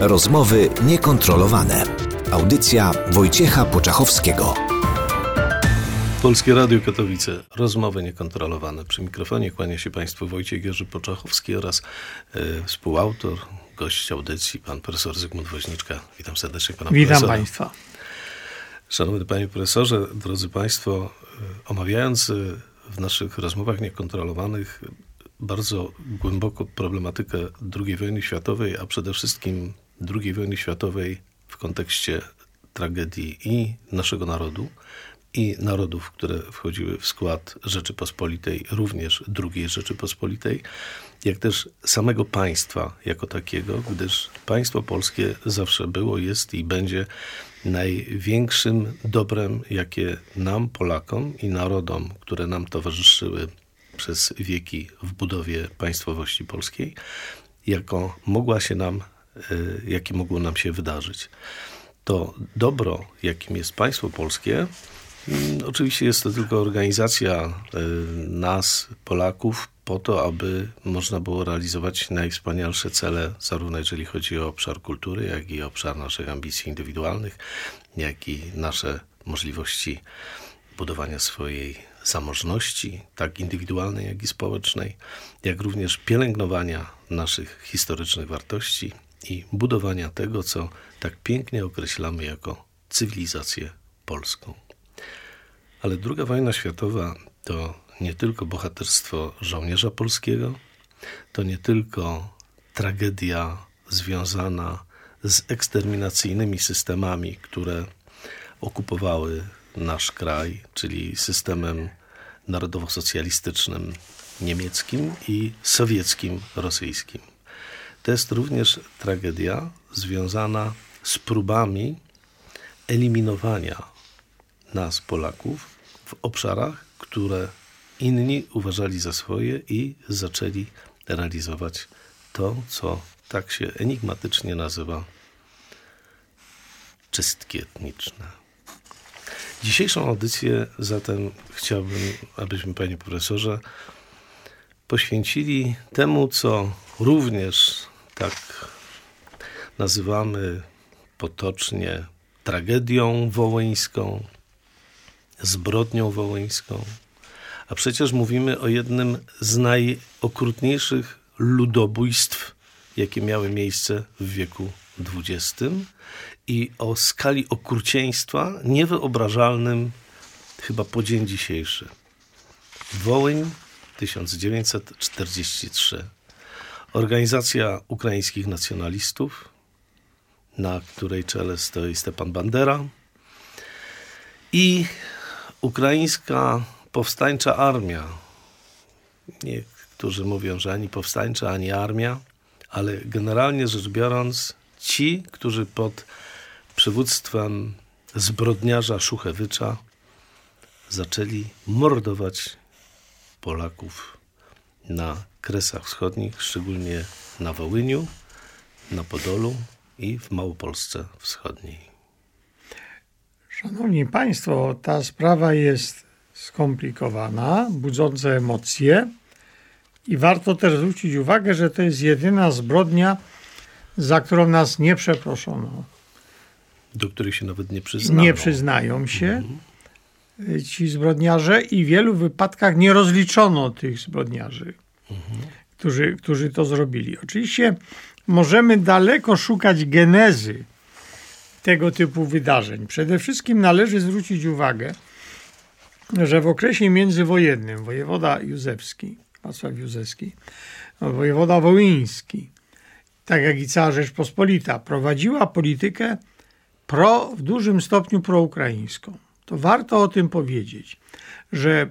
Rozmowy niekontrolowane. Audycja Wojciecha Poczachowskiego. Polskie Radio Katowice. Rozmowy niekontrolowane. Przy mikrofonie kłania się Państwu Wojciech Jerzy Poczachowski oraz e, współautor, gość audycji, pan profesor Zygmunt Woźniczka. Witam serdecznie pana Witam profesora. Państwa. Szanowny panie profesorze, drodzy państwo, e, omawiając e, w naszych rozmowach niekontrolowanych bardzo głęboko problematykę II wojny światowej, a przede wszystkim II wojny światowej w kontekście tragedii i naszego narodu, i narodów, które wchodziły w skład Rzeczypospolitej, również II Rzeczypospolitej, jak też samego państwa jako takiego, gdyż państwo polskie zawsze było, jest i będzie największym dobrem, jakie nam, Polakom i narodom, które nam towarzyszyły przez wieki w budowie państwowości polskiej, jako mogła się nam, jakie mogło nam się wydarzyć. To dobro, jakim jest państwo polskie, mm, oczywiście jest to tylko organizacja y, nas, Polaków, po to, aby można było realizować najwspanialsze cele, zarówno jeżeli chodzi o obszar kultury, jak i obszar naszych ambicji indywidualnych, jak i nasze możliwości budowania swojej zamożności, tak indywidualnej, jak i społecznej, jak również pielęgnowania naszych historycznych wartości i budowania tego, co tak pięknie określamy jako cywilizację polską. Ale II wojna światowa to nie tylko bohaterstwo żołnierza polskiego, to nie tylko tragedia związana z eksterminacyjnymi systemami, które okupowały nasz kraj, czyli systemem narodowo-socjalistycznym niemieckim i sowieckim rosyjskim. To jest również tragedia związana z próbami eliminowania nas, Polaków, w obszarach, które inni uważali za swoje i zaczęli realizować to, co tak się enigmatycznie nazywa czystki etniczne. Dzisiejszą audycję zatem chciałbym, abyśmy, panie profesorze, poświęcili temu, co również tak nazywamy potocznie tragedią wołyńską, zbrodnią wołyńską, a przecież mówimy o jednym z najokrutniejszych ludobójstw, jakie miały miejsce w wieku XX i o skali okrucieństwa niewyobrażalnym chyba po dzień dzisiejszy. Wołyń 1943. Organizacja ukraińskich nacjonalistów, na której czele stoi Stepan Bandera i ukraińska powstańcza armia. Niektórzy mówią, że ani powstańcza, ani armia, ale generalnie rzecz biorąc, ci, którzy pod przywództwem zbrodniarza Szuchewycza zaczęli mordować Polaków na Kresach Wschodnich, szczególnie na Wołyniu, na Podolu i w Małopolsce Wschodniej. Szanowni Państwo, ta sprawa jest skomplikowana, budząca emocje i warto też zwrócić uwagę, że to jest jedyna zbrodnia, za którą nas nie przeproszono. Do których się nawet nie przyznano. Nie przyznają się ci zbrodniarze i w wielu wypadkach nie rozliczono tych zbrodniarzy, którzy, którzy to zrobili. Oczywiście możemy daleko szukać genezy tego typu wydarzeń. Przede wszystkim należy zwrócić uwagę, że w okresie międzywojennym wojewoda Józefski, Wacław Józefski, wojewoda wołyński, tak jak i cała Rzeczpospolita, prowadziła politykę pro, w dużym stopniu proukraińską. To warto o tym powiedzieć, że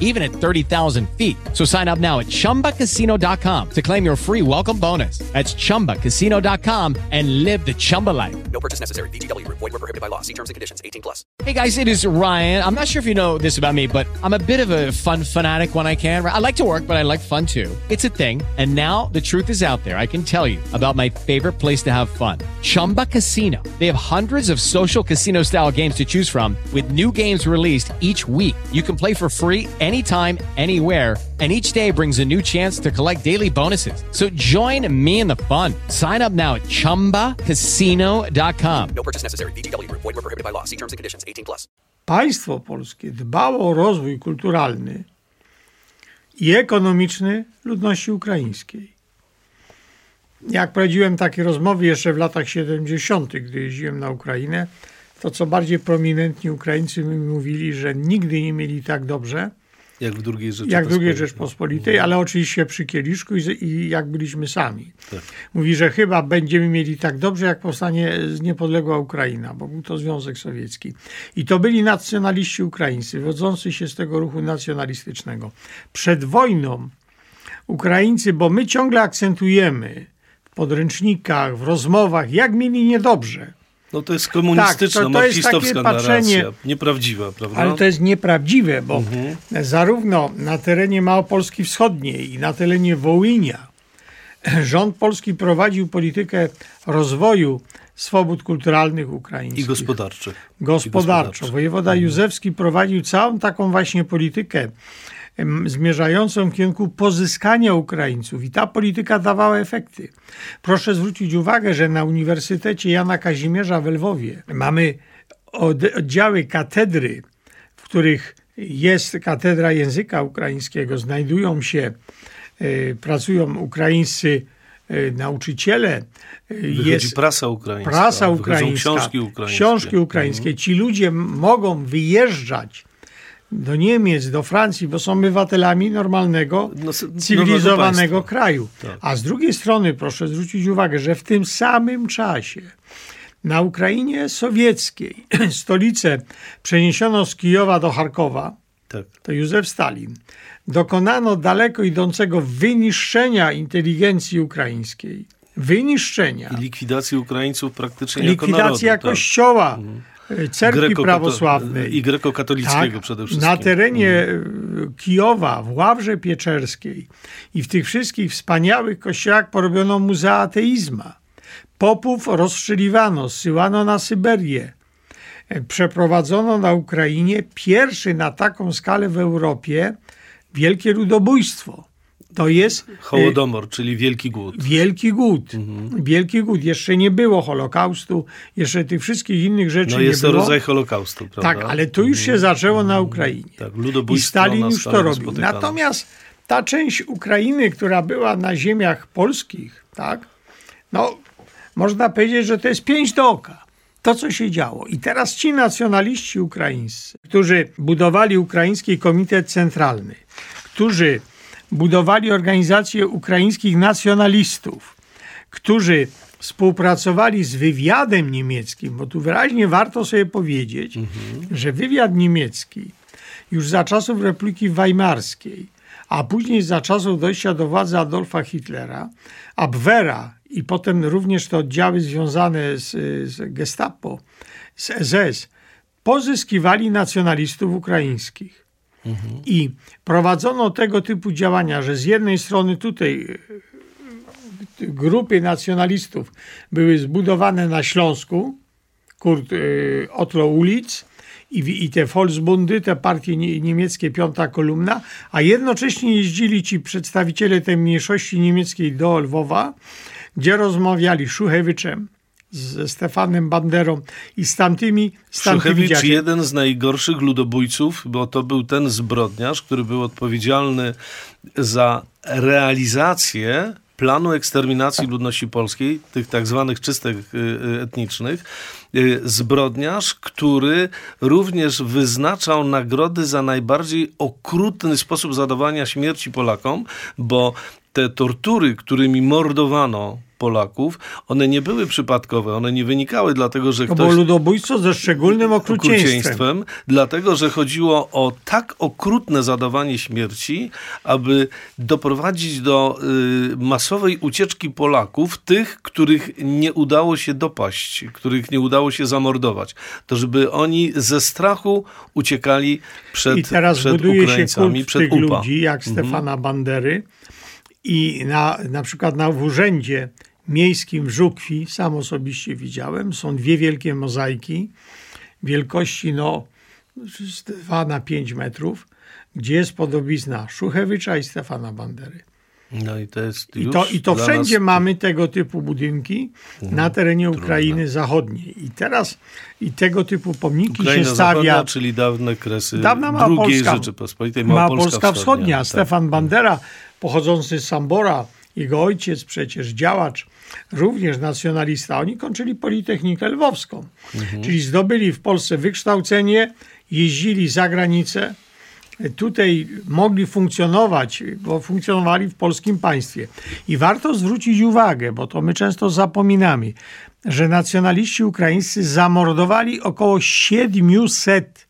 even at 30,000 feet. So sign up now at chumbacasino.com to claim your free welcome bonus. That's chumbacasino.com and live the Chumba life. No purchase necessary. Group. Void were prohibited by law. See terms and conditions. 18 plus. Hey guys, it is Ryan. I'm not sure if you know this about me, but I'm a bit of a fun fanatic when I can. I like to work, but I like fun too. It's a thing. And now the truth is out there. I can tell you about my favorite place to have fun. Chumba Casino. They have hundreds of social casino style games to choose from with new games released each week. You can play for free anytime, anywhere and each day brings a new chance to collect daily bonuses. So join me in the fun. Sign up now at ChumbaCasino.com. No purchase necessary. Group. Void were prohibited by law. See terms and conditions. 18 plus. Państwo polskie dbało o rozwój kulturalny i ekonomiczny ludności ukraińskiej. Jak prowadziłem takie rozmowy jeszcze w latach 70., gdy jeździłem na Ukrainę, to co bardziej prominentni Ukraińcy mi mówili, że nigdy nie mieli tak dobrze, Jak w drugiej Rzeczypospolitej. jak w II Rzeczpospolitej, ale oczywiście przy kieliszku i, i jak byliśmy sami. Tak. Mówi, że chyba będziemy mieli tak dobrze, jak powstanie z niepodległa Ukraina, bo był to Związek Sowiecki. I to byli nacjonaliści ukraińscy, wodzący się z tego ruchu nacjonalistycznego. Przed wojną Ukraińcy, bo my ciągle akcentujemy w podręcznikach, w rozmowach, jak mieli niedobrze. No to jest komunistyczna, Tak, to- to jest takie patrzenie-. Nieprawdziwa, prawda? Ale to jest nieprawdziwe, bo zarówno na terenie Małopolski Wschodniej i na terenie Wołynia rząd polski prowadził politykę rozwoju swobód kulturalnych ukraińskich. I gospodarczych. I Gospodarczo. Wojewoda Józefski prowadził całą taką właśnie politykę zmierzającą w kierunku pozyskania Ukraińców i ta polityka dawała efekty. Proszę zwrócić uwagę, że na Uniwersytecie Jana Kazimierza w Lwowie mamy od- oddziały katedry, w których jest katedra języka ukraińskiego, znajdują się, e, pracują ukraińscy e, nauczyciele, Wychodzi jest prasa ukraińska. prasa ukraińska, książki ukraińskie. książki ukraińskie. Ci ludzie mogą wyjeżdżać do Niemiec, do Francji, bo są obywatelami normalnego, No, nowego cywilizowanego kraju. Tak. A z drugiej strony proszę zwrócić uwagę, że w tym samym czasie na Ukrainie sowieckiej stolicę przeniesiono z Kijowa do Charkowa, Tak. to Józef Stalin, dokonano daleko idącego wyniszczenia inteligencji ukraińskiej. Wyniszczenia. I likwidacji Ukraińców praktycznie jako Likwidacja narodu. tak. kościoła, e, cerkwi prawosławnej. I grekokatolickiego Tak, przede wszystkim. Na terenie Mhm. e, Kijowa, w Ławrze Pieczerskiej i w tych wszystkich wspaniałych kościołach porobiono muzea ateizma. Popów rozstrzeliwano, zsyłano na Syberię. E, Przeprowadzono na Ukrainie pierwszy na taką skalę w Europie wielkie ludobójstwo. To jest e, Hołodomor, czyli Wielki Głód. Wielki głód. Mhm. Wielki głód. Jeszcze nie było Holokaustu, jeszcze tych wszystkich innych rzeczy No nie jest to było. rodzaj Holokaustu, prawda? Tak, ale to już się zaczęło na Ukrainie. Tak, I ludobójstwo Stalin na już to robił. niespotykaną. Natomiast ta część Ukrainy, która była na ziemiach polskich, tak, no można powiedzieć, że to jest pięć do oka. To, co się działo. I teraz ci nacjonaliści ukraińscy, którzy budowali Ukraiński Komitet Centralny, którzy budowali organizację ukraińskich nacjonalistów, którzy współpracowali z wywiadem niemieckim, bo tu wyraźnie warto sobie powiedzieć, że wywiad niemiecki już za czasów Republiki Weimarskiej, a później za czasów dojścia do władzy Adolfa Hitlera, Abwehra i potem również te oddziały związane z, z Gestapo, z SS, pozyskiwali nacjonalistów ukraińskich. I prowadzono tego typu działania, że z jednej strony tutaj e, grupy nacjonalistów były zbudowane na Śląsku, Kurt y, Ulic i, i te Volksbundy, te partie nie, niemieckie, piąta kolumna, a jednocześnie jeździli ci przedstawiciele tej mniejszości niemieckiej do Lwowa, gdzie rozmawiali z Szuchewiczem, ze Stefanem Banderą i z tamtymi, z Szuchewicz, jeden z najgorszych ludobójców, bo to był ten zbrodniarz, który był odpowiedzialny za realizację planu eksterminacji ludności polskiej, tych tak zwanych czystek y, y, etnicznych, y, zbrodniarz, który również wyznaczał nagrody za najbardziej okrutny sposób zadawania śmierci Polakom, bo te tortury, którymi mordowano Polaków, one nie były przypadkowe, one nie wynikały dlatego, że To ktoś... było ludobójstwo ze szczególnym okrucieństwem. okrucieństwem, dlatego że chodziło o tak okrutne zadawanie śmierci, aby doprowadzić do y, masowej ucieczki Polaków, tych, których nie udało się dopaść, których nie udało się zamordować. To żeby oni ze strachu uciekali przed, I teraz przed buduje się Ukraińcami, kult przed tych UPA. ludzi, jak Stefana Bandery. I na, na przykład na, w urzędzie miejskim w Żukwi, sam osobiście widziałem, są dwie wielkie mozaiki wielkości no, z 2 na 5 metrów, gdzie jest podobizna Szuchewicza i Stefana Bandery. No i to jest I to, i to wszędzie nas- mamy tego typu budynki na terenie Ukrainy Zachodniej. I teraz i tego typu pomniki Ukraina się stawia. Zachodnia, czyli dawne kresy Dawna Małopolska, Rzeczypospolitej, Małopolska Wschodnia. tak. Stefan Bandera, pochodzący z Sambora, jego ojciec przecież działacz, również nacjonalista. Oni kończyli Politechnikę Lwowską, Mhm. czyli zdobyli w Polsce wykształcenie, jeździli za granicę, tutaj mogli funkcjonować, bo funkcjonowali w polskim państwie. I warto zwrócić uwagę, bo to my często zapominamy, że nacjonaliści ukraińscy zamordowali około 700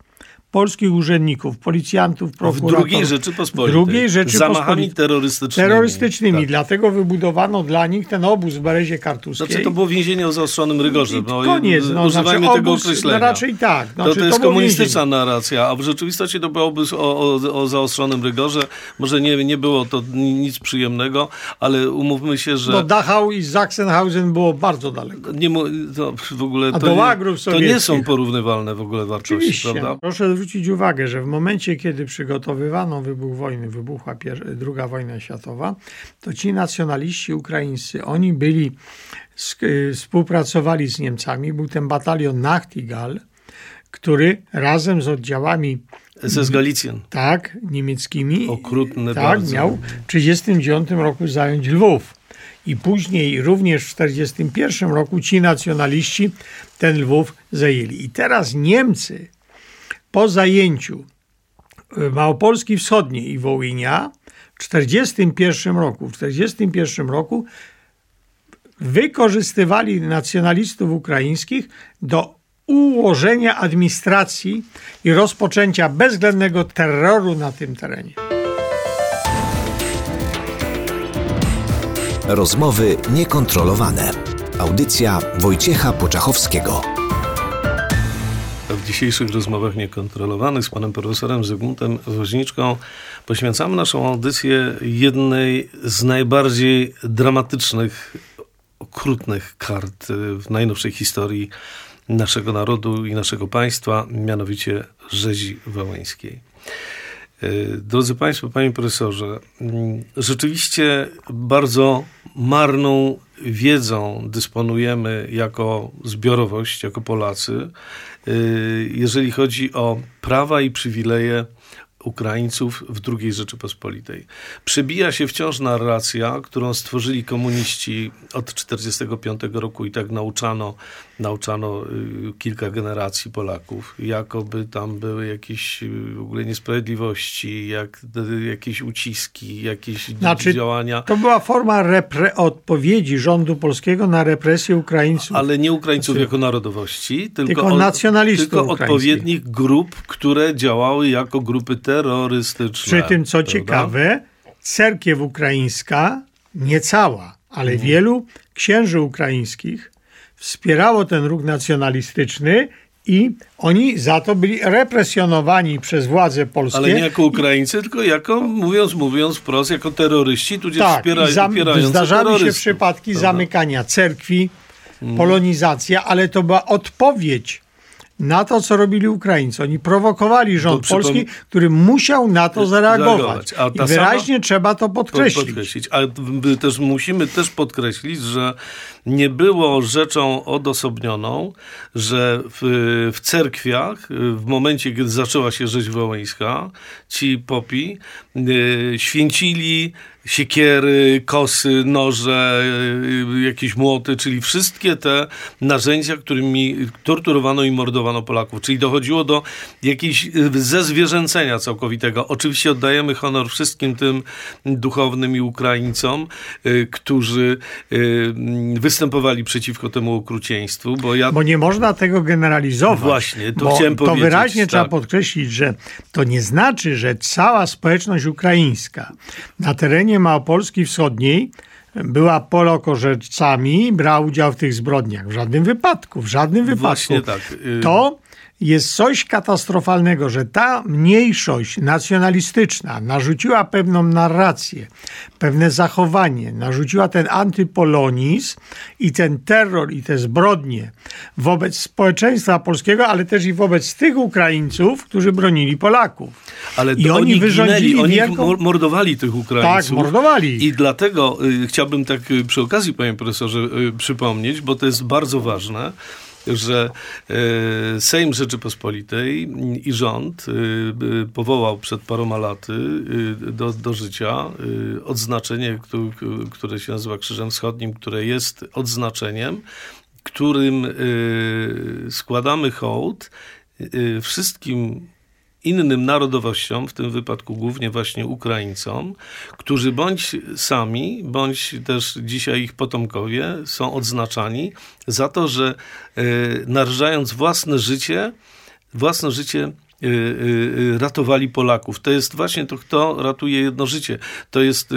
polskich urzędników, policjantów, W prokuratorów. drugiej Rzeczypospolitej. Drugiej Zamachami Rzeczypospolitej. terrorystycznymi. Terrorystycznymi. Tak. Dlatego wybudowano dla nich ten obóz w Berezie Kartuskiej. Znaczy to było więzienie o zaostrzonym rygorze. No, koniec, no, używajmy znaczy tego obóz, określenia. no raczej tak. to, Znaczy, to to jest było komunistyczna narracja, a w rzeczywistości to był obóz o, o, o zaostrzonym rygorze. Może nie, nie było to nic przyjemnego, ale umówmy się, że... Do Dachau i Sachsenhausen było bardzo daleko. nie, to w ogóle A to, do nie, to nie są porównywalne w ogóle wartości, Oczywiście. prawda? Proszę zwrócić uwagę, że w momencie, kiedy przygotowywano wybuch wojny, wybuchła druga wojna światowa, to ci nacjonaliści ukraińscy, oni byli, współpracowali z Niemcami. Był ten batalion Nachtigal, który razem z oddziałami SS Galicjan. tak, niemieckimi. Okrutne tak, bardzo. miał w 1939 roku zająć Lwów. I później również w 1941 roku ci nacjonaliści ten Lwów zajęli. I teraz Niemcy po zajęciu y, Małopolski Wschodniej i Wołynia w 1941 roku, w 1941 roku wykorzystywali nacjonalistów ukraińskich do ułożenia administracji i rozpoczęcia bezwzględnego terroru na tym terenie. Rozmowy niekontrolowane. Audycja Wojciecha Poczachowskiego. W dzisiejszych rozmowach niekontrolowanych z panem profesorem Zygmuntem Woźniczką poświęcamy naszą audycję jednej z najbardziej dramatycznych, okrutnych kart w najnowszej historii naszego narodu i naszego państwa, mianowicie rzezi wałęskiej. Y, Drodzy Państwo, Panie Profesorze, mm, rzeczywiście bardzo marną wiedzą dysponujemy jako zbiorowość, jako Polacy, jeżeli chodzi o prawa i przywileje Ukraińców w II Rzeczypospolitej. Przebija się wciąż narracja, którą stworzyli komuniści od 1945 roku i tak nauczano, nauczano y, kilka generacji Polaków, jakoby tam były jakieś y, w ogóle niesprawiedliwości, jak, y, jakieś uciski, jakieś Znaczy, działania. To była forma odpowiedzi rządu polskiego na represję Ukraińców. Ale nie Ukraińców jako narodowości, tylko, Tylko nacjonalistów tylko odpowiednich grup, które działały jako grupy terrorystyczne. Przy tym, co prawda? ciekawe, cerkiew ukraińska, nie cała, ale wielu księży ukraińskich wspierało ten ruch nacjonalistyczny i oni za to byli represjonowani przez władze polskie. Ale nie jako Ukraińcy, tylko jako, mówiąc, mówiąc wprost, jako terroryści, tudzież tak, wspiera, i zam- zdarzały się przypadki? Mhm. zamykania cerkwi, polonizacja, ale to była odpowiedź na to, co robili Ukraińcy. Oni prowokowali rząd przypom- polski, który musiał na to zareagować. I wyraźnie sama- trzeba to podkreślić. podkreślić. Ale też musimy też podkreślić, że nie było rzeczą odosobnioną, że w, w cerkwiach, w momencie, kiedy zaczęła się rzeź wołyńska, ci popi y, święcili siekiery, kosy, noże, y, jakieś młoty, czyli wszystkie te narzędzia, którymi torturowano i mordowano Polaków. Czyli dochodziło do jakiejś y, zezwierzęcenia całkowitego. Oczywiście oddajemy honor wszystkim tym duchownym i Ukraińcom, y, którzy występowali przeciwko temu okrucieństwu, bo ja... Bo nie można tego generalizować. Właśnie, to chciałem To powiedzieć, wyraźnie tak. trzeba podkreślić, że to nie znaczy, że cała społeczność ukraińska na terenie Małopolski Wschodniej była polokorzeczcami, brała udział w tych zbrodniach. W żadnym wypadku, w żadnym wypadku. Właśnie tak. Y- To jest coś katastrofalnego, że ta mniejszość nacjonalistyczna narzuciła pewną narrację, pewne zachowanie, narzuciła ten antypolonizm i ten terror i te zbrodnie wobec społeczeństwa polskiego, ale też i wobec tych Ukraińców, którzy bronili Polaków. Ale I oni oni wyrządzili ginęli, oni wielką- mor- mordowali tych Ukraińców. Tak, mordowali. I dlatego y, chciałbym tak y, przy okazji, panie profesorze, y, przypomnieć, bo to jest bardzo ważne, że y, Sejm Rzeczypospolitej i rząd y, y, powołał przed paroma laty do, do życia odznaczenie, któ- które się nazywa Krzyżem Wschodnim, które jest odznaczeniem, którym składamy hołd wszystkim innym narodowościom, w tym wypadku głównie właśnie Ukraińcom, którzy bądź sami, bądź też dzisiaj ich potomkowie są odznaczani za to, że e, narażając własne życie, własne życie ratowali Polaków. To jest właśnie to, kto ratuje jedno życie. To jest y,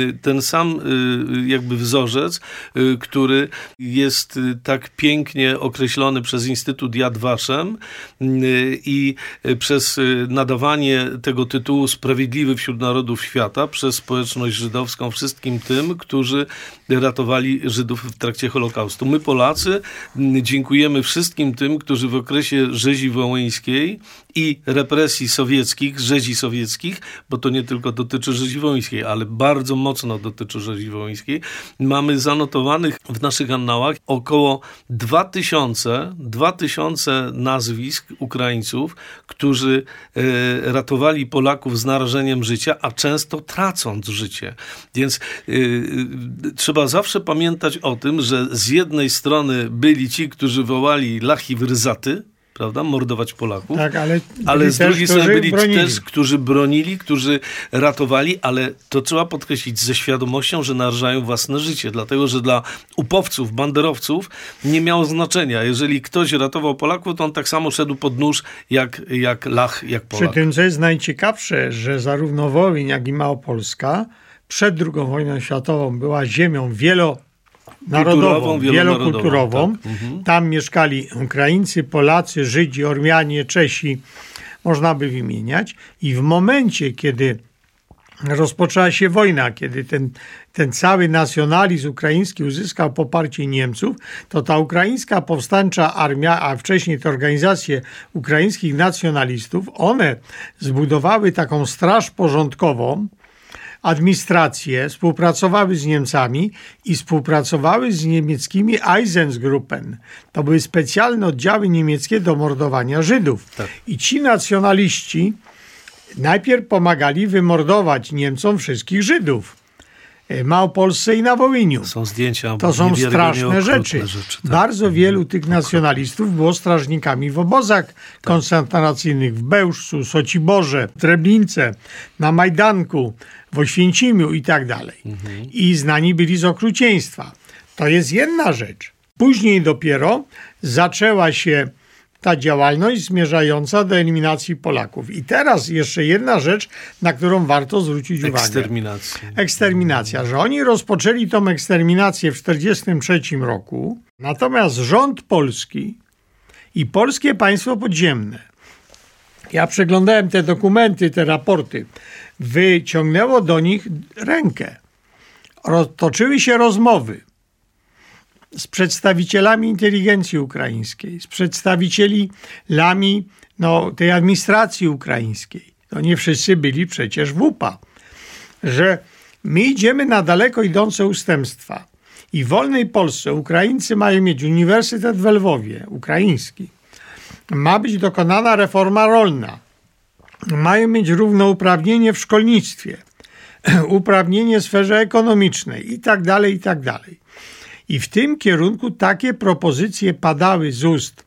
y, ten sam y, jakby wzorzec, y, który jest y, tak pięknie określony przez Instytut Yad Vashem y, i y, przez y, nadawanie tego tytułu Sprawiedliwy wśród Narodów Świata przez społeczność żydowską wszystkim tym, którzy ratowali Żydów w trakcie Holokaustu. My Polacy dziękujemy wszystkim tym, którzy w okresie rzezi wołyńskiej i represji sowieckich, rzezi sowieckich, bo to nie tylko dotyczy rzezi wołyńskiej, ale bardzo mocno dotyczy rzezi wołyńskiej, mamy zanotowanych w naszych annałach około 2000, 2000 nazwisk Ukraińców, którzy e, ratowali Polaków z narażeniem życia, a często tracąc życie. Więc e, trzeba zawsze pamiętać o tym, że z jednej strony byli ci, którzy wołali lachi prawda, mordować Polaków. Tak, ale ale z drugiej strony byli bronili. też, którzy bronili, którzy ratowali, ale to trzeba podkreślić ze świadomością, że narażają własne życie, dlatego że dla upowców, banderowców nie miało znaczenia. Jeżeli ktoś ratował Polaków, to on tak samo szedł pod nóż jak, jak Lach, jak Przy Polak. tym, co jest najciekawsze, że zarówno Wołyń, jak i Małopolska przed II wojną światową była ziemią wielonarodową, Wielonarodową, wielokulturową. tak. Mhm. Tam mieszkali Ukraińcy, Polacy, Żydzi, Ormianie, Czesi, można by wymieniać. I w momencie, kiedy rozpoczęła się wojna, kiedy ten, ten cały nacjonalizm ukraiński uzyskał poparcie Niemców, to ta ukraińska powstańcza armia, a wcześniej te organizacje ukraińskich nacjonalistów, one zbudowały taką straż porządkową, administrację, współpracowały z Niemcami i współpracowały z niemieckimi Eisensgruppen. To były specjalne oddziały niemieckie do mordowania Żydów. Tak. I ci nacjonaliści najpierw pomagali wymordować Niemcom wszystkich Żydów. W Małopolsce i na Wołyniu. Są zdjęcia. To są straszne okrutne rzeczy. tak. Bardzo wielu tych nacjonalistów było strażnikami w obozach Tak. koncentracyjnych w Bełżcu, Sociborze, Treblince, na Majdanku, w Oświęcimiu i tak dalej. Mhm. I znani byli z okrucieństwa. To jest jedna rzecz. Później dopiero zaczęła się ta działalność zmierzająca do eliminacji Polaków. I teraz jeszcze jedna rzecz, na którą warto zwrócić uwagę. Eksterminacja. Eksterminacja, że oni rozpoczęli tą eksterminację w 1943 roku, natomiast rząd polski i polskie państwo podziemne, ja przeglądałem te dokumenty, te raporty, wyciągnęło do nich rękę. Toczyły się rozmowy z przedstawicielami inteligencji ukraińskiej, z przedstawicielami no, tej administracji ukraińskiej. To nie wszyscy byli przecież w UPA, że my idziemy na daleko idące ustępstwa. I w wolnej Polsce Ukraińcy mają mieć Uniwersytet w Lwowie, ukraiński. Ma być dokonana reforma rolna. Mają mieć równouprawnienie w szkolnictwie, uprawnienie w sferze ekonomicznej i tak dalej, i tak dalej. I w tym kierunku takie propozycje padały z ust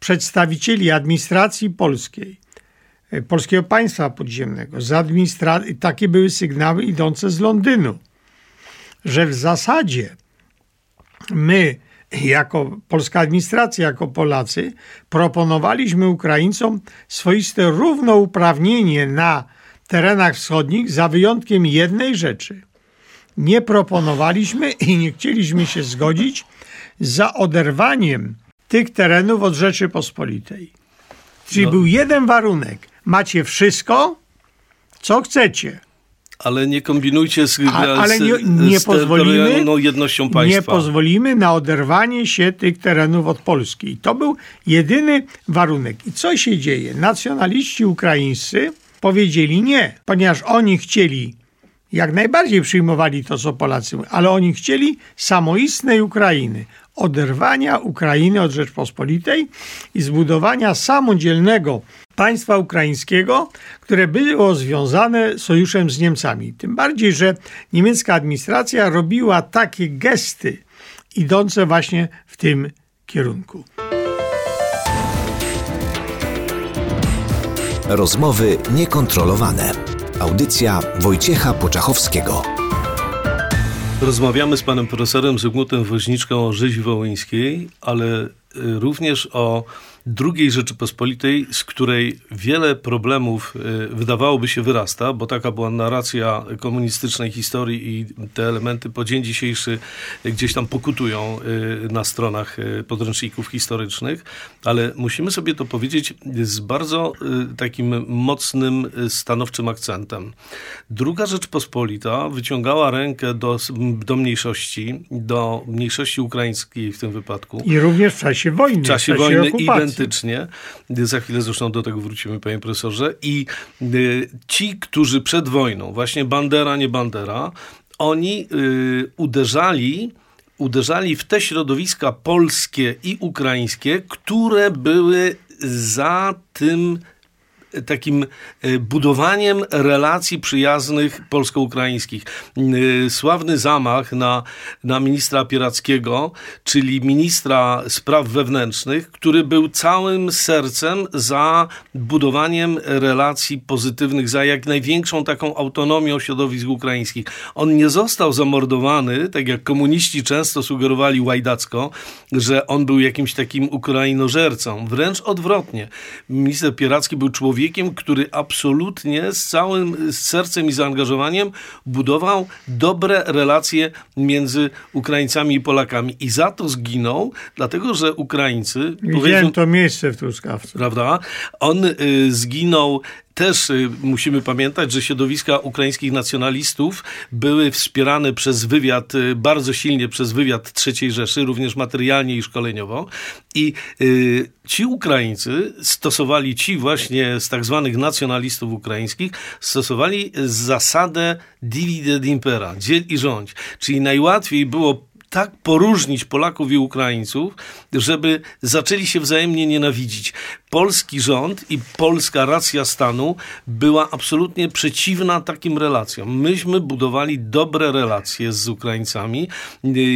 przedstawicieli administracji polskiej, e, polskiego państwa podziemnego. Z administra- takie były sygnały idące z Londynu, że w zasadzie my, jako polska administracja, jako Polacy, proponowaliśmy Ukraińcom swoiste równouprawnienie na terenach wschodnich, za wyjątkiem jednej rzeczy. Nie proponowaliśmy i nie chcieliśmy się zgodzić za oderwaniem tych terenów od Rzeczypospolitej. Czyli No. był jeden warunek. Macie wszystko, co chcecie. Ale nie kombinujcie z, A, ale nie, nie z pozwolimy, jednością państwa. nie pozwolimy na oderwanie się tych terenów od Polski. I to był jedyny warunek. I co się dzieje? Nacjonaliści ukraińscy powiedzieli nie, ponieważ oni chcieli, jak najbardziej przyjmowali to, co Polacy mówią, ale oni chcieli samoistnej Ukrainy, oderwania Ukrainy od Rzeczpospolitej i zbudowania samodzielnego państwa ukraińskiego, które było związane sojuszem z Niemcami. Tym bardziej, że niemiecka administracja robiła takie gesty idące właśnie w tym kierunku. Rozmowy niekontrolowane. Audycja Wojciecha Poczachowskiego. Rozmawiamy z panem profesorem Zygmuntem Woźniczką o rzezi wołyńskiej, ale y, również o II Rzeczypospolitej, z której wiele problemów y, wydawałoby się wyrasta, bo taka była narracja komunistycznej historii i te elementy po dzień dzisiejszy gdzieś tam pokutują y, na stronach y, podręczników historycznych, ale musimy sobie to powiedzieć z bardzo takim mocnym, stanowczym akcentem. Druga Rzeczpospolita wyciągała rękę do, do mniejszości, do mniejszości ukraińskiej w tym wypadku. I również w czasie wojny. W czasie w wojny okupacji. Identycznie. Za chwilę zresztą do tego wrócimy, panie profesorze. I y, ci, którzy przed wojną, właśnie Bandera, nie Bandera, oni y, uderzali uderzali w te środowiska polskie i ukraińskie, które były za tym takim e, budowaniem relacji przyjaznych polsko-ukraińskich. E, Sławny zamach na, na ministra Pierackiego, czyli ministra spraw wewnętrznych, który był całym sercem za budowaniem relacji pozytywnych, za jak największą taką autonomią środowisk ukraińskich. On nie został zamordowany, tak jak komuniści często sugerowali łajdacko, że on był jakimś takim ukrainożercą. Wręcz odwrotnie. Minister Pieracki był człowiekiem, który absolutnie z całym sercem i zaangażowaniem budował dobre relacje między Ukraińcami i Polakami. I za to zginął, dlatego że Ukraińcy... Widziałem to miejsce w Truskawcu. Prawda? On y, zginął też y, musimy pamiętać, że środowiska ukraińskich nacjonalistów były wspierane przez wywiad, y, bardzo silnie przez wywiad III Rzeszy, również materialnie i szkoleniowo. I y, ci Ukraińcy stosowali, ci właśnie z tak zwanych nacjonalistów ukraińskich, stosowali zasadę divide impera, dziel i rządź. Czyli najłatwiej było tak poróżnić Polaków i Ukraińców, żeby zaczęli się wzajemnie nienawidzić. Polski rząd i polska racja stanu była absolutnie przeciwna takim relacjom. Myśmy budowali dobre relacje z Ukraińcami.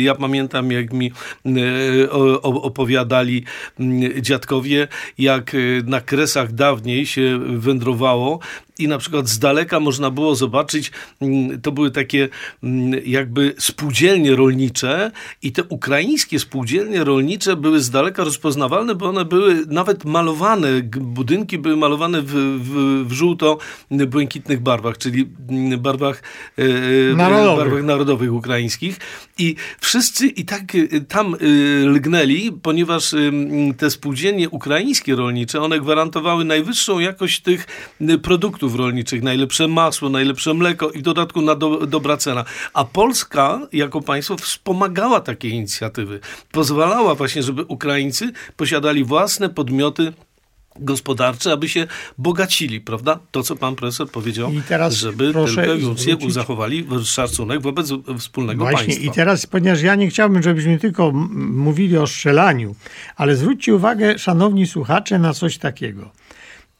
Ja pamiętam, jak mi e, opowiadali dziadkowie, jak e, na kresach dawniej się wędrowało i na przykład z daleka można było zobaczyć, to były takie jakby spółdzielnie rolnicze i te ukraińskie spółdzielnie rolnicze były z daleka rozpoznawalne, bo one były nawet malowane malowane, budynki były malowane w, w, w żółto-błękitnych barwach, czyli barwach, e, e, Narodowych. barwach narodowych ukraińskich i wszyscy i tak e, tam lgnęli, ponieważ te spółdzielnie ukraińskie rolnicze, one gwarantowały najwyższą jakość tych produktów rolniczych, najlepsze masło, najlepsze mleko i w dodatku na do, dobra cena. A Polska jako państwo wspomagała takie inicjatywy. Pozwalała właśnie, żeby Ukraińcy posiadali własne podmioty gospodarcze, aby się bogacili, prawda? To, co pan profesor powiedział, I teraz żeby proszę tylko już zwrócić- zachowali szacunek wobec wspólnego Właśnie państwa. i teraz, ponieważ ja nie chciałbym, żebyśmy tylko mówili o strzelaniu, ale zwróćcie uwagę, szanowni słuchacze, na coś takiego.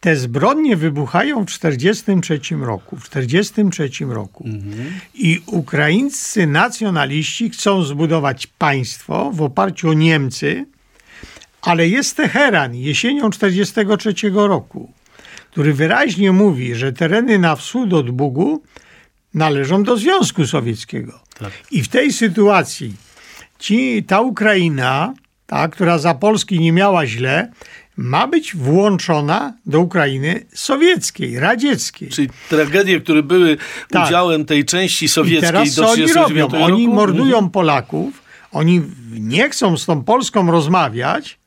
Te zbrodnie wybuchają w 1943 roku. W 1943 roku. I ukraińscy nacjonaliści chcą zbudować państwo w oparciu o Niemcy, ale jest Teheran jesienią 1943 roku, który wyraźnie mówi, że tereny na wschód od Bugu należą do Związku Sowieckiego. Tak. I w tej sytuacji ci, ta Ukraina, ta, która za Polski nie miała źle, ma być włączona do Ukrainy sowieckiej, radzieckiej. Czyli tragedie, które były Tak. udziałem tej części I sowieckiej teraz do co oni 1939 robią? roku? Oni mordują Mhm. Polaków, oni nie chcą z tą Polską rozmawiać,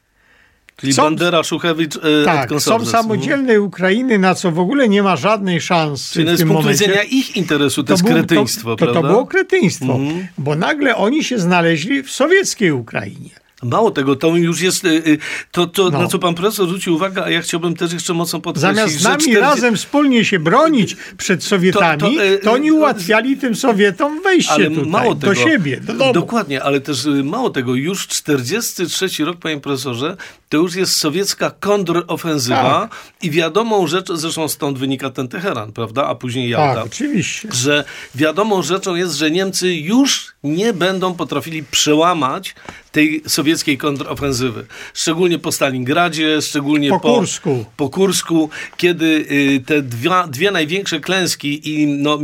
Czyli chcą- Bandera, Szuchewicz, e, tak, są samodzielnej Ukrainy, na co w ogóle nie ma żadnej szansy Czyli w z tym punktu momencie. widzenia ich interesu to, jest było- kretyństwo, to, to, prawda? to było kretyństwo, Mhm. bo nagle oni się znaleźli w sowieckiej Ukrainie. Mało tego, to już jest y, y, to, to No. na co pan profesor zwrócił uwagę, a ja chciałbym też jeszcze mocno podkreślić, Zamiast z nami 40 razem wspólnie się bronić przed Sowietami, to, To- to, e, oni e, ułatwiali tym Sowietom wejście tutaj, mało do tego, siebie, do domu. Dokładnie, ale też y, mało tego, już 43 rok, panie profesorze, to już jest sowiecka kontrofensywa Tak. i wiadomą rzecz, zresztą stąd wynika ten Teheran, prawda, a później Jałta. Tak, oczywiście. że wiadomą rzeczą jest, że Niemcy już nie będą potrafili przełamać tej sowieckiej kontrofensywy. Szczególnie po Stalingradzie, szczególnie Po po, Kursku. po Kursku, kiedy y, te dwa, dwie największe klęski i no,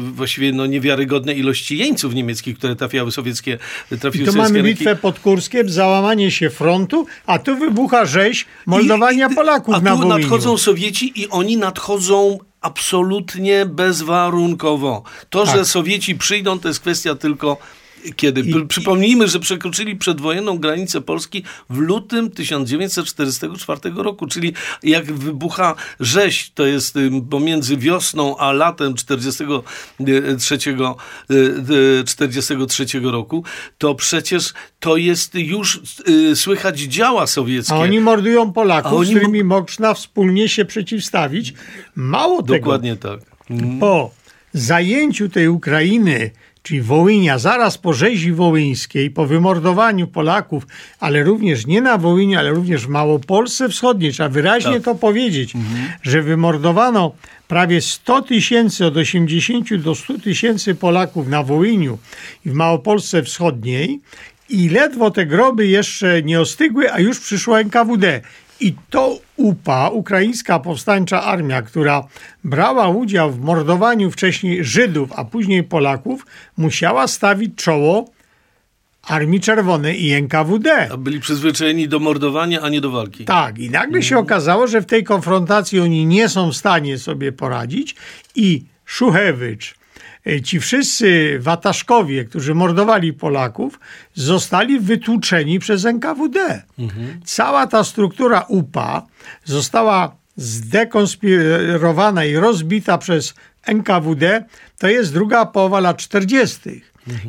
właściwie no, niewiarygodne ilości jeńców niemieckich, które trafiały sowieckie, trafiły I tu mamy ręki. bitwę pod Kurskiem, załamanie się frontu, a tu wybucha rzeź moldowania I- i- Polaków a na tu Wołyniu. nadchodzą Sowieci i oni nadchodzą absolutnie bezwarunkowo. To, że Tak. Sowieci przyjdą, to jest kwestia tylko kiedy. Pr- Przypomnijmy, że przekroczyli przedwojenną granicę Polski w lutym 1944 roku, czyli jak wybucha rzeź, to jest pomiędzy wiosną a latem 43, y, y, 43 roku, to przecież to jest już y, słychać działa sowieckie. A oni mordują Polaków, oni z którymi można wspólnie się przeciwstawić. Mało tego, Dokładnie tak. po zajęciu tej Ukrainy, czyli Wołynia, zaraz po rzezi wołyńskiej, po wymordowaniu Polaków, ale również nie na Wołyniu, ale również w Małopolsce Wschodniej, trzeba wyraźnie Tak. to powiedzieć, że wymordowano prawie 100 tysięcy, od 80 do 100 tysięcy Polaków na Wołyniu i w Małopolsce Wschodniej i ledwo te groby jeszcze nie ostygły, a już przyszło NKWD. I to UPA, Ukraińska Powstańcza Armia, która brała udział w mordowaniu wcześniej Żydów, a później Polaków, musiała stawić czoło Armii Czerwonej i NKWD. A byli przyzwyczajeni do mordowania, a nie do walki. Tak, i nagle się okazało, że w tej konfrontacji oni nie są w stanie sobie poradzić i Szuchewicz, ci wszyscy wataszkowie, którzy mordowali Polaków, zostali wytłuczeni przez NKWD. Cała ta struktura UPA została zdekonspirowana i rozbita przez NKWD, to jest druga połowa lat 40.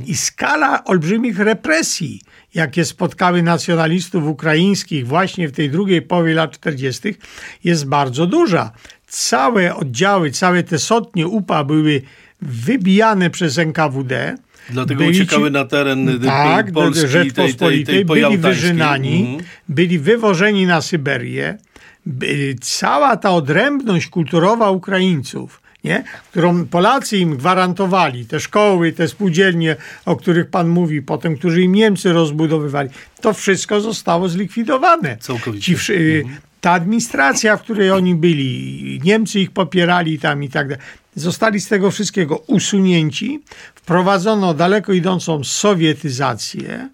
I skala olbrzymich represji, jakie spotkały nacjonalistów ukraińskich właśnie w tej drugiej połowie lat 40., jest bardzo duża. Całe oddziały, całe te sotnie UPA były wybijane przez NKWD. Dlatego Byli ci- uciekały na teren tak, Polski, tej, tej, tej, Rzeczpospolitej, tej byli wyżynani, Mhm. byli wywożeni na Syberię. By- Cała ta odrębność kulturowa Ukraińców, nie? którą Polacy im gwarantowali, te szkoły, te spółdzielnie, o których pan mówi, potem, którzy im Niemcy rozbudowywali, to wszystko zostało zlikwidowane. Całkowicie. Ci, y, ta administracja, w której oni byli, Niemcy ich popierali tam i tak dalej, zostali z tego wszystkiego usunięci, wprowadzono daleko idącą sowietyzację,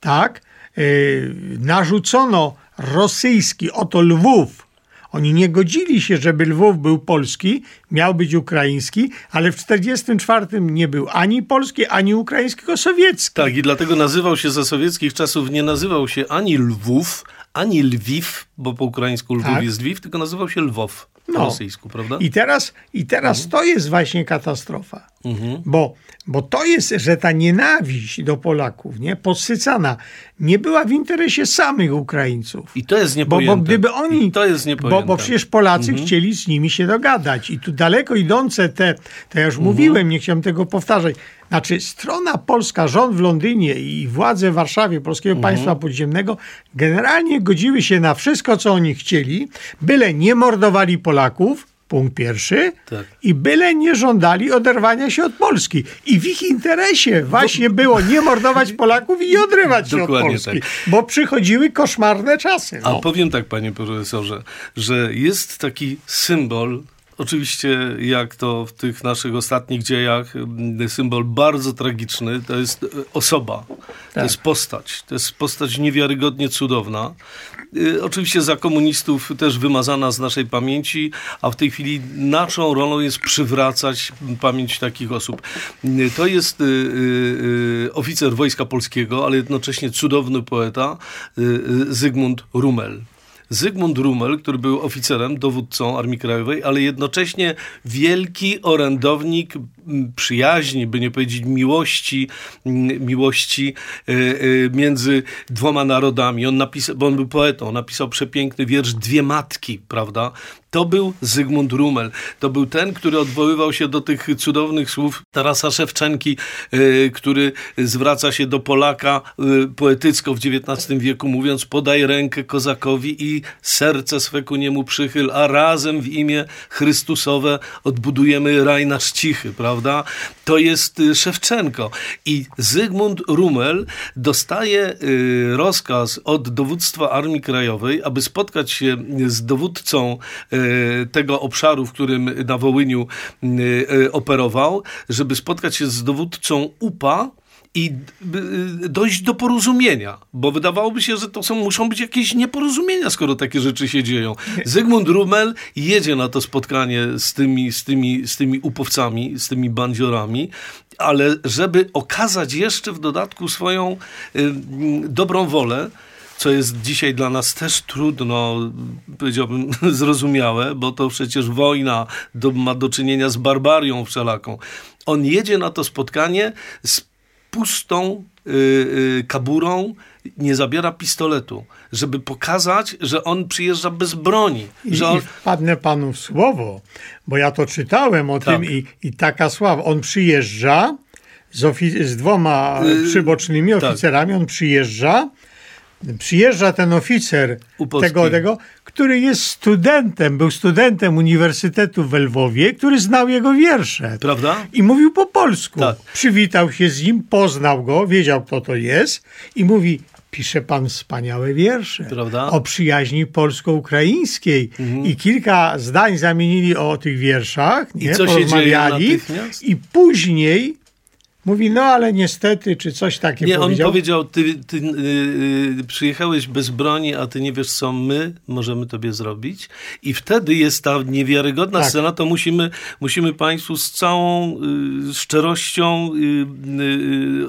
tak, yy, narzucono rosyjski, oto Lwów. Oni nie godzili się, żeby Lwów był polski, miał być ukraiński, ale w 1944 nie był ani polski, ani ukraiński, tylko sowiecki. Tak, i dlatego nazywał się za sowieckich czasów, nie nazywał się ani Lwów, ani Lwiw, bo po ukraińsku Lwów Tak. jest Lwiw, tylko nazywał się Lwow po No. rosyjsku, prawda? I teraz, i teraz to jest właśnie katastrofa. Bo, bo to jest, że ta nienawiść do Polaków, nie, podsycana, nie była w interesie samych Ukraińców. I to jest Bo, niepojęte. bo gdyby oni. I to jest bo, niepojęte. bo przecież Polacy chcieli z nimi się dogadać. I tu daleko idące te, to ja już mówiłem, nie chciałem tego powtarzać. Znaczy, strona polska, rząd w Londynie i władze w Warszawie Polskiego Państwa Podziemnego generalnie godziły się na wszystko, co oni chcieli, byle nie mordowali Polaków. Punkt pierwszy. Tak. I byle nie żądali oderwania się od Polski. I w ich interesie właśnie było nie mordować Polaków i nie odrywać się od Polski. tak. Bo przychodziły koszmarne czasy. A No. powiem tak, panie profesorze, że jest taki symbol, oczywiście jak to w tych naszych ostatnich dziejach, symbol bardzo tragiczny, to jest osoba, to Tak. jest postać, to jest postać niewiarygodnie cudowna. Y, Oczywiście za komunistów też wymazana z naszej pamięci, a w tej chwili naszą rolą jest przywracać pamięć takich osób. Y, To jest y, oficer Wojska Polskiego, ale jednocześnie cudowny poeta Zygmunt Rummel. Zygmunt Rummel, który był oficerem, dowódcą Armii Krajowej, ale jednocześnie wielki orędownik przyjaźni, by nie powiedzieć miłości, miłości y, y, między dwoma narodami. On napisał, bo on był poetą, napisał przepiękny wiersz Dwie Matki, prawda? To był Zygmunt Rummel. To był ten, który odwoływał się do tych cudownych słów Tarasa Szewczenki, y, który zwraca się do Polaka y, poetycko w XIX wieku, mówiąc podaj rękę kozakowi i serce swe ku niemu przychyl, a razem w imię Chrystusowe odbudujemy raj nasz cichy, prawda? To jest y, Szewczenko. I Zygmunt Rummel dostaje rozkaz od dowództwa Armii Krajowej, aby spotkać się z dowódcą tego obszaru, w którym na Wołyniu y, y, operował, żeby spotkać się z dowódcą UPA, i y, dojść do porozumienia, bo wydawałoby się, że to są, muszą być jakieś nieporozumienia, skoro takie rzeczy się dzieją. Zygmunt Rummel jedzie na to spotkanie z tymi, z tymi, z tymi upowcami, z tymi bandziorami, ale żeby okazać jeszcze w dodatku swoją y, y, dobrą wolę, co jest dzisiaj dla nas też trudno, powiedziałbym, zrozumiałe, bo to przecież wojna do, ma do czynienia z barbarią wszelaką. On jedzie na to spotkanie z pustą y, y, kaburą, nie zabiera pistoletu, żeby pokazać, że on przyjeżdża bez broni. I, Że on, I wpadnę panu w słowo, bo ja to czytałem o Tak. tym i, i taka sława. On przyjeżdża z, z dwoma Yy, przybocznymi tak. oficerami, on przyjeżdża. Przyjeżdża ten oficer tego, tego, który jest studentem, był studentem Uniwersytetu w Lwowie, który znał jego wiersze. Prawda? I mówił po polsku. Tak. Przywitał się z nim, poznał go, wiedział kto to jest i mówi, pisze pan wspaniałe wiersze Prawda? Mhm. o przyjaźni polsko-ukraińskiej. I kilka zdań zamienili o tych wierszach, I nie? co się dzieje? I później mówi, no ale niestety, czy coś takiego nie, on powiedział. powiedział, ty, ty y, y, przyjechałeś bez broni, a ty nie wiesz, co my możemy tobie zrobić. I wtedy jest ta niewiarygodna Tak. scena, to musimy, musimy Państwu z całą y, szczerością y, y,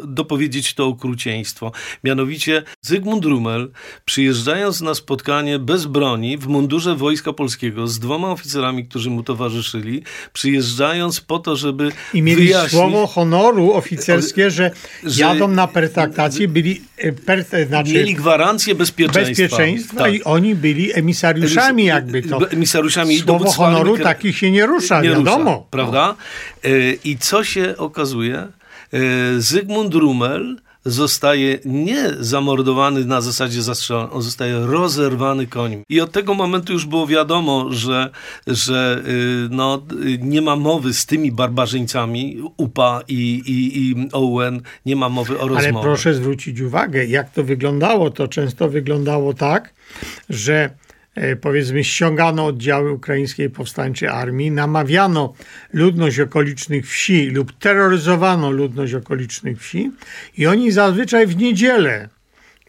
y, dopowiedzieć to okrucieństwo. Mianowicie Zygmunt Rummel, przyjeżdżając na spotkanie bez broni, w mundurze Wojska Polskiego, z dwoma oficerami, którzy mu towarzyszyli, przyjeżdżając po to, żeby I mieli wyjaśnić... słowo honoru oficerskie, że, Że- jadą na pertraktację, byli e, per, znaczy, Mieli gwarancję bezpieczeństwa. bezpieczeństwa Tak. i oni byli emisariuszami jakby to. Emisariuszami Słowo honoru takich się nie rusza, nie wiadomo. Rusza, prawda? E, I co się okazuje? E, Zygmunt Rummel zostaje nie zamordowany na zasadzie zastrzelony, on zostaje rozerwany koniem. I od tego momentu już było wiadomo, że, że y, no, nie ma mowy z tymi barbarzyńcami, UPA i, i, i OUN, nie ma mowy o Ale rozmowie. proszę zwrócić uwagę, jak to wyglądało. To często wyglądało tak, że powiedzmy ściągano oddziały ukraińskiej powstańczej armii, namawiano ludność okolicznych wsi lub terroryzowano ludność okolicznych wsi i oni zazwyczaj w niedzielę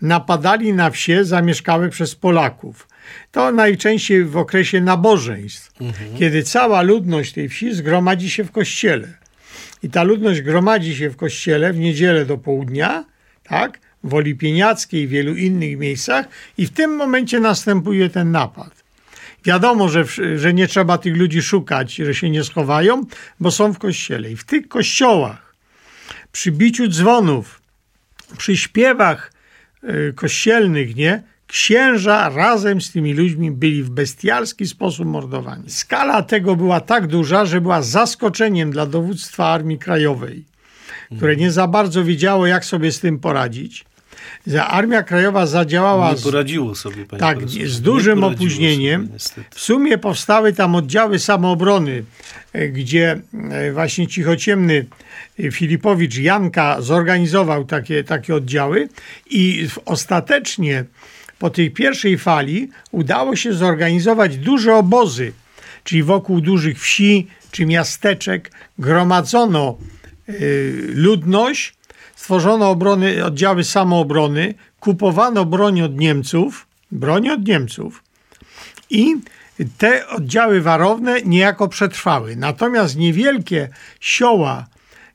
napadali na wsie zamieszkałe przez Polaków. To najczęściej w okresie nabożeństw, kiedy cała ludność tej wsi zgromadzi się w kościele. I ta ludność gromadzi się w kościele w niedzielę do południa, tak, w Olipieniackiej i wielu innych miejscach i w tym momencie następuje ten napad. Wiadomo, że, że nie trzeba tych ludzi szukać, że się nie schowają, bo są w kościele. I w tych kościołach, przy biciu dzwonów, przy śpiewach y, kościelnych, nie, księża razem z tymi ludźmi byli w bestialski sposób mordowani. Skala tego była tak duża, że była zaskoczeniem dla dowództwa Armii Krajowej, które nie za bardzo wiedziało, jak sobie z tym poradzić. Armia Krajowa zadziałała. Nie poradziło sobie, panie Tak, profesorze. z dużym opóźnieniem. Sobie, w sumie powstały tam oddziały samoobrony, e, gdzie e, właśnie cichociemny e, Filipowicz Janka zorganizował takie, takie oddziały i ostatecznie po tej pierwszej fali udało się zorganizować duże obozy, czyli wokół dużych wsi czy miasteczek gromadzono ludność, stworzono obrony, oddziały samoobrony, kupowano broń od Niemców, broń od Niemców i te oddziały warowne niejako przetrwały. Natomiast niewielkie sioła,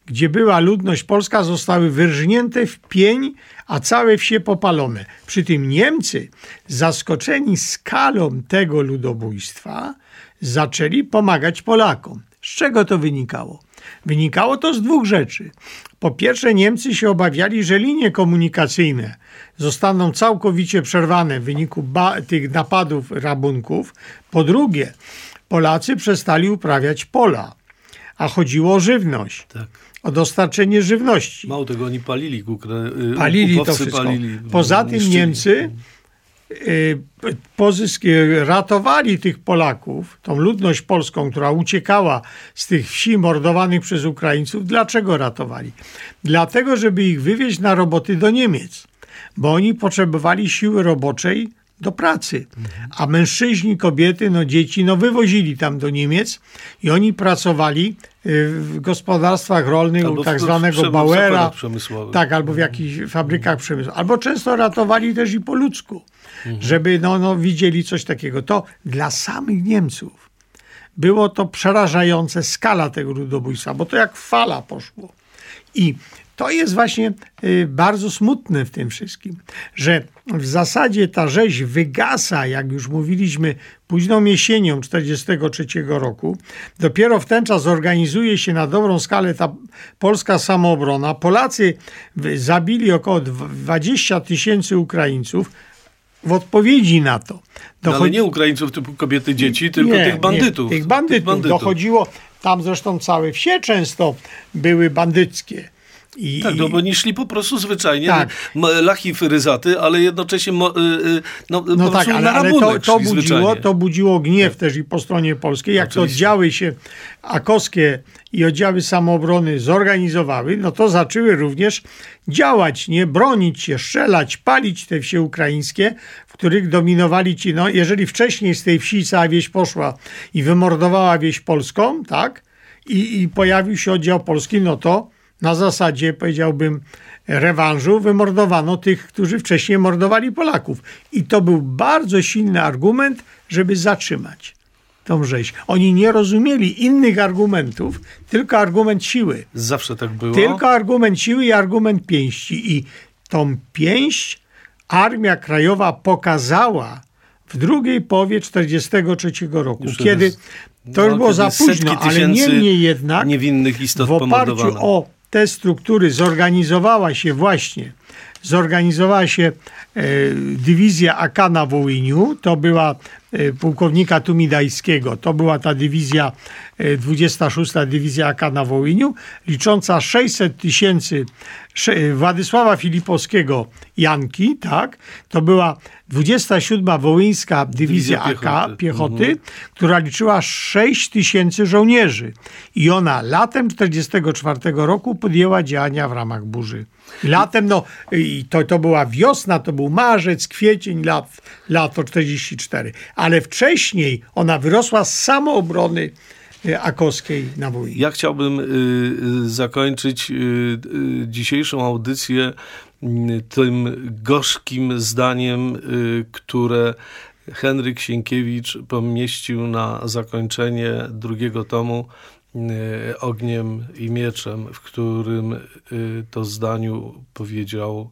gdzie była ludność polska, zostały wyrżnięte w pień, a całe wsie popalone. Przy tym Niemcy, zaskoczeni skalą tego ludobójstwa, zaczęli pomagać Polakom. Z czego to wynikało? Wynikało to z dwóch rzeczy. Po pierwsze, Niemcy się obawiali, że linie komunikacyjne zostaną całkowicie przerwane w wyniku tych napadów, rabunków. Po drugie, Polacy przestali uprawiać pola, a chodziło o żywność, Tak. o dostarczenie żywności. Mało tego, oni palili Ukra... y, Palili to wszystko. Palili, Poza tym. Niemcy pozysk, ratowali tych Polaków, tą ludność polską, która uciekała z tych wsi mordowanych przez Ukraińców. Dlaczego ratowali? Dlatego, żeby ich wywieźć na roboty do Niemiec, bo oni potrzebowali siły roboczej do pracy, a mężczyźni, kobiety, no dzieci, no wywozili tam do Niemiec i oni pracowali y, w gospodarstwach rolnych Albo u tak zwanego Bauera, tak, albo w jakichś fabrykach przemysłowych. Albo często ratowali też i po ludzku, żeby no, no, widzieli coś takiego. To dla samych Niemców było to przerażające skala tego ludobójstwa, bo to jak fala poszło. I to jest właśnie y, bardzo smutne w tym wszystkim, że w zasadzie ta rzeź wygasa, jak już mówiliśmy, późną jesienią 1943 roku. Dopiero w ten czas organizuje się na dobrą skalę ta polska samoobrona. Polacy zabili około dw- 20 tysięcy Ukraińców. W odpowiedzi na to No, ale nie Ukraińców typu kobiety, dzieci, tylko nie, tych bandytów. Nie, tych bandytów. Dochodziło, tam zresztą całe wsie często były bandyckie. I, Tak, no bo oni szli po prostu zwyczajnie, Tak. lachy fyryzaty, ale jednocześnie y, y, no, po No tak, ale, na ale to, to, budziło, zwyczajnie. to budziło gniew też i po stronie polskiej. Jak to Oczywiście. oddziały się akoskie i oddziały samoobrony zorganizowały, no to zaczęły również działać, nie bronić się, strzelać, palić te wsie ukraińskie, w których dominowali ci, no jeżeli wcześniej z tej wsi cała wieś poszła i wymordowała wieś polską, tak, i, i pojawił się oddział polski, no to na zasadzie, powiedziałbym, rewanżu wymordowano tych, którzy wcześniej mordowali Polaków. I to był bardzo silny argument, żeby zatrzymać tą rzeź. Oni nie rozumieli innych argumentów, tylko argument siły. Zawsze tak było. Tylko argument siły i argument pięści. I tą pięść Armia Krajowa pokazała w drugiej połowie 1943 roku, Już kiedy to no, już było kiedy za późno, ale niemniej jednak niewinnych istot w oparciu o te struktury zorganizowała się właśnie zorganizowała się e, dywizja AK na Wołyniu, to była e, pułkownika Tumidajskiego, to była ta dywizja, 26. dywizja AK na Wołyniu, licząca 600 tysięcy Władysława Filipowskiego Janki, tak, to była 27. Wołyńska dywizja, Dywizja AK piechoty. piechoty, Mhm. która liczyła 6 tysięcy żołnierzy. I ona latem 1944 roku podjęła działania w ramach burzy. Latem, no i to, to była wiosna, to był marzec, kwiecień, lat, lato 44. Ale wcześniej ona wyrosła z samoobrony akowskiej na. Ja chciałbym y, y, zakończyć y, dzisiejszą audycję tym gorzkim zdaniem, które Henryk Sienkiewicz pomieścił na zakończenie drugiego tomu Ogniem i Mieczem, w którym to zdaniu powiedział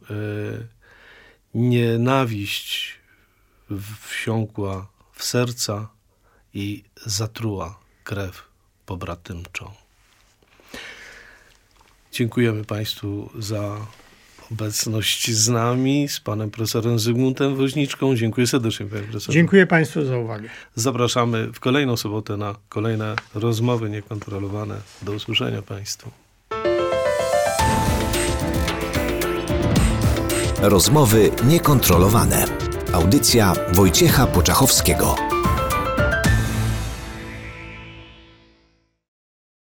nienawiść wsiąkła w serca i zatruła krew pobratymczą. Dziękujemy Państwu za obecność z nami, z panem profesorem Zygmuntem Woźniczką. Dziękuję serdecznie, panie profesorze. Dziękuję Państwu za uwagę. Zapraszamy w kolejną sobotę na kolejne rozmowy niekontrolowane. Do usłyszenia Państwu. Rozmowy niekontrolowane. Audycja Wojciecha Poczachowskiego.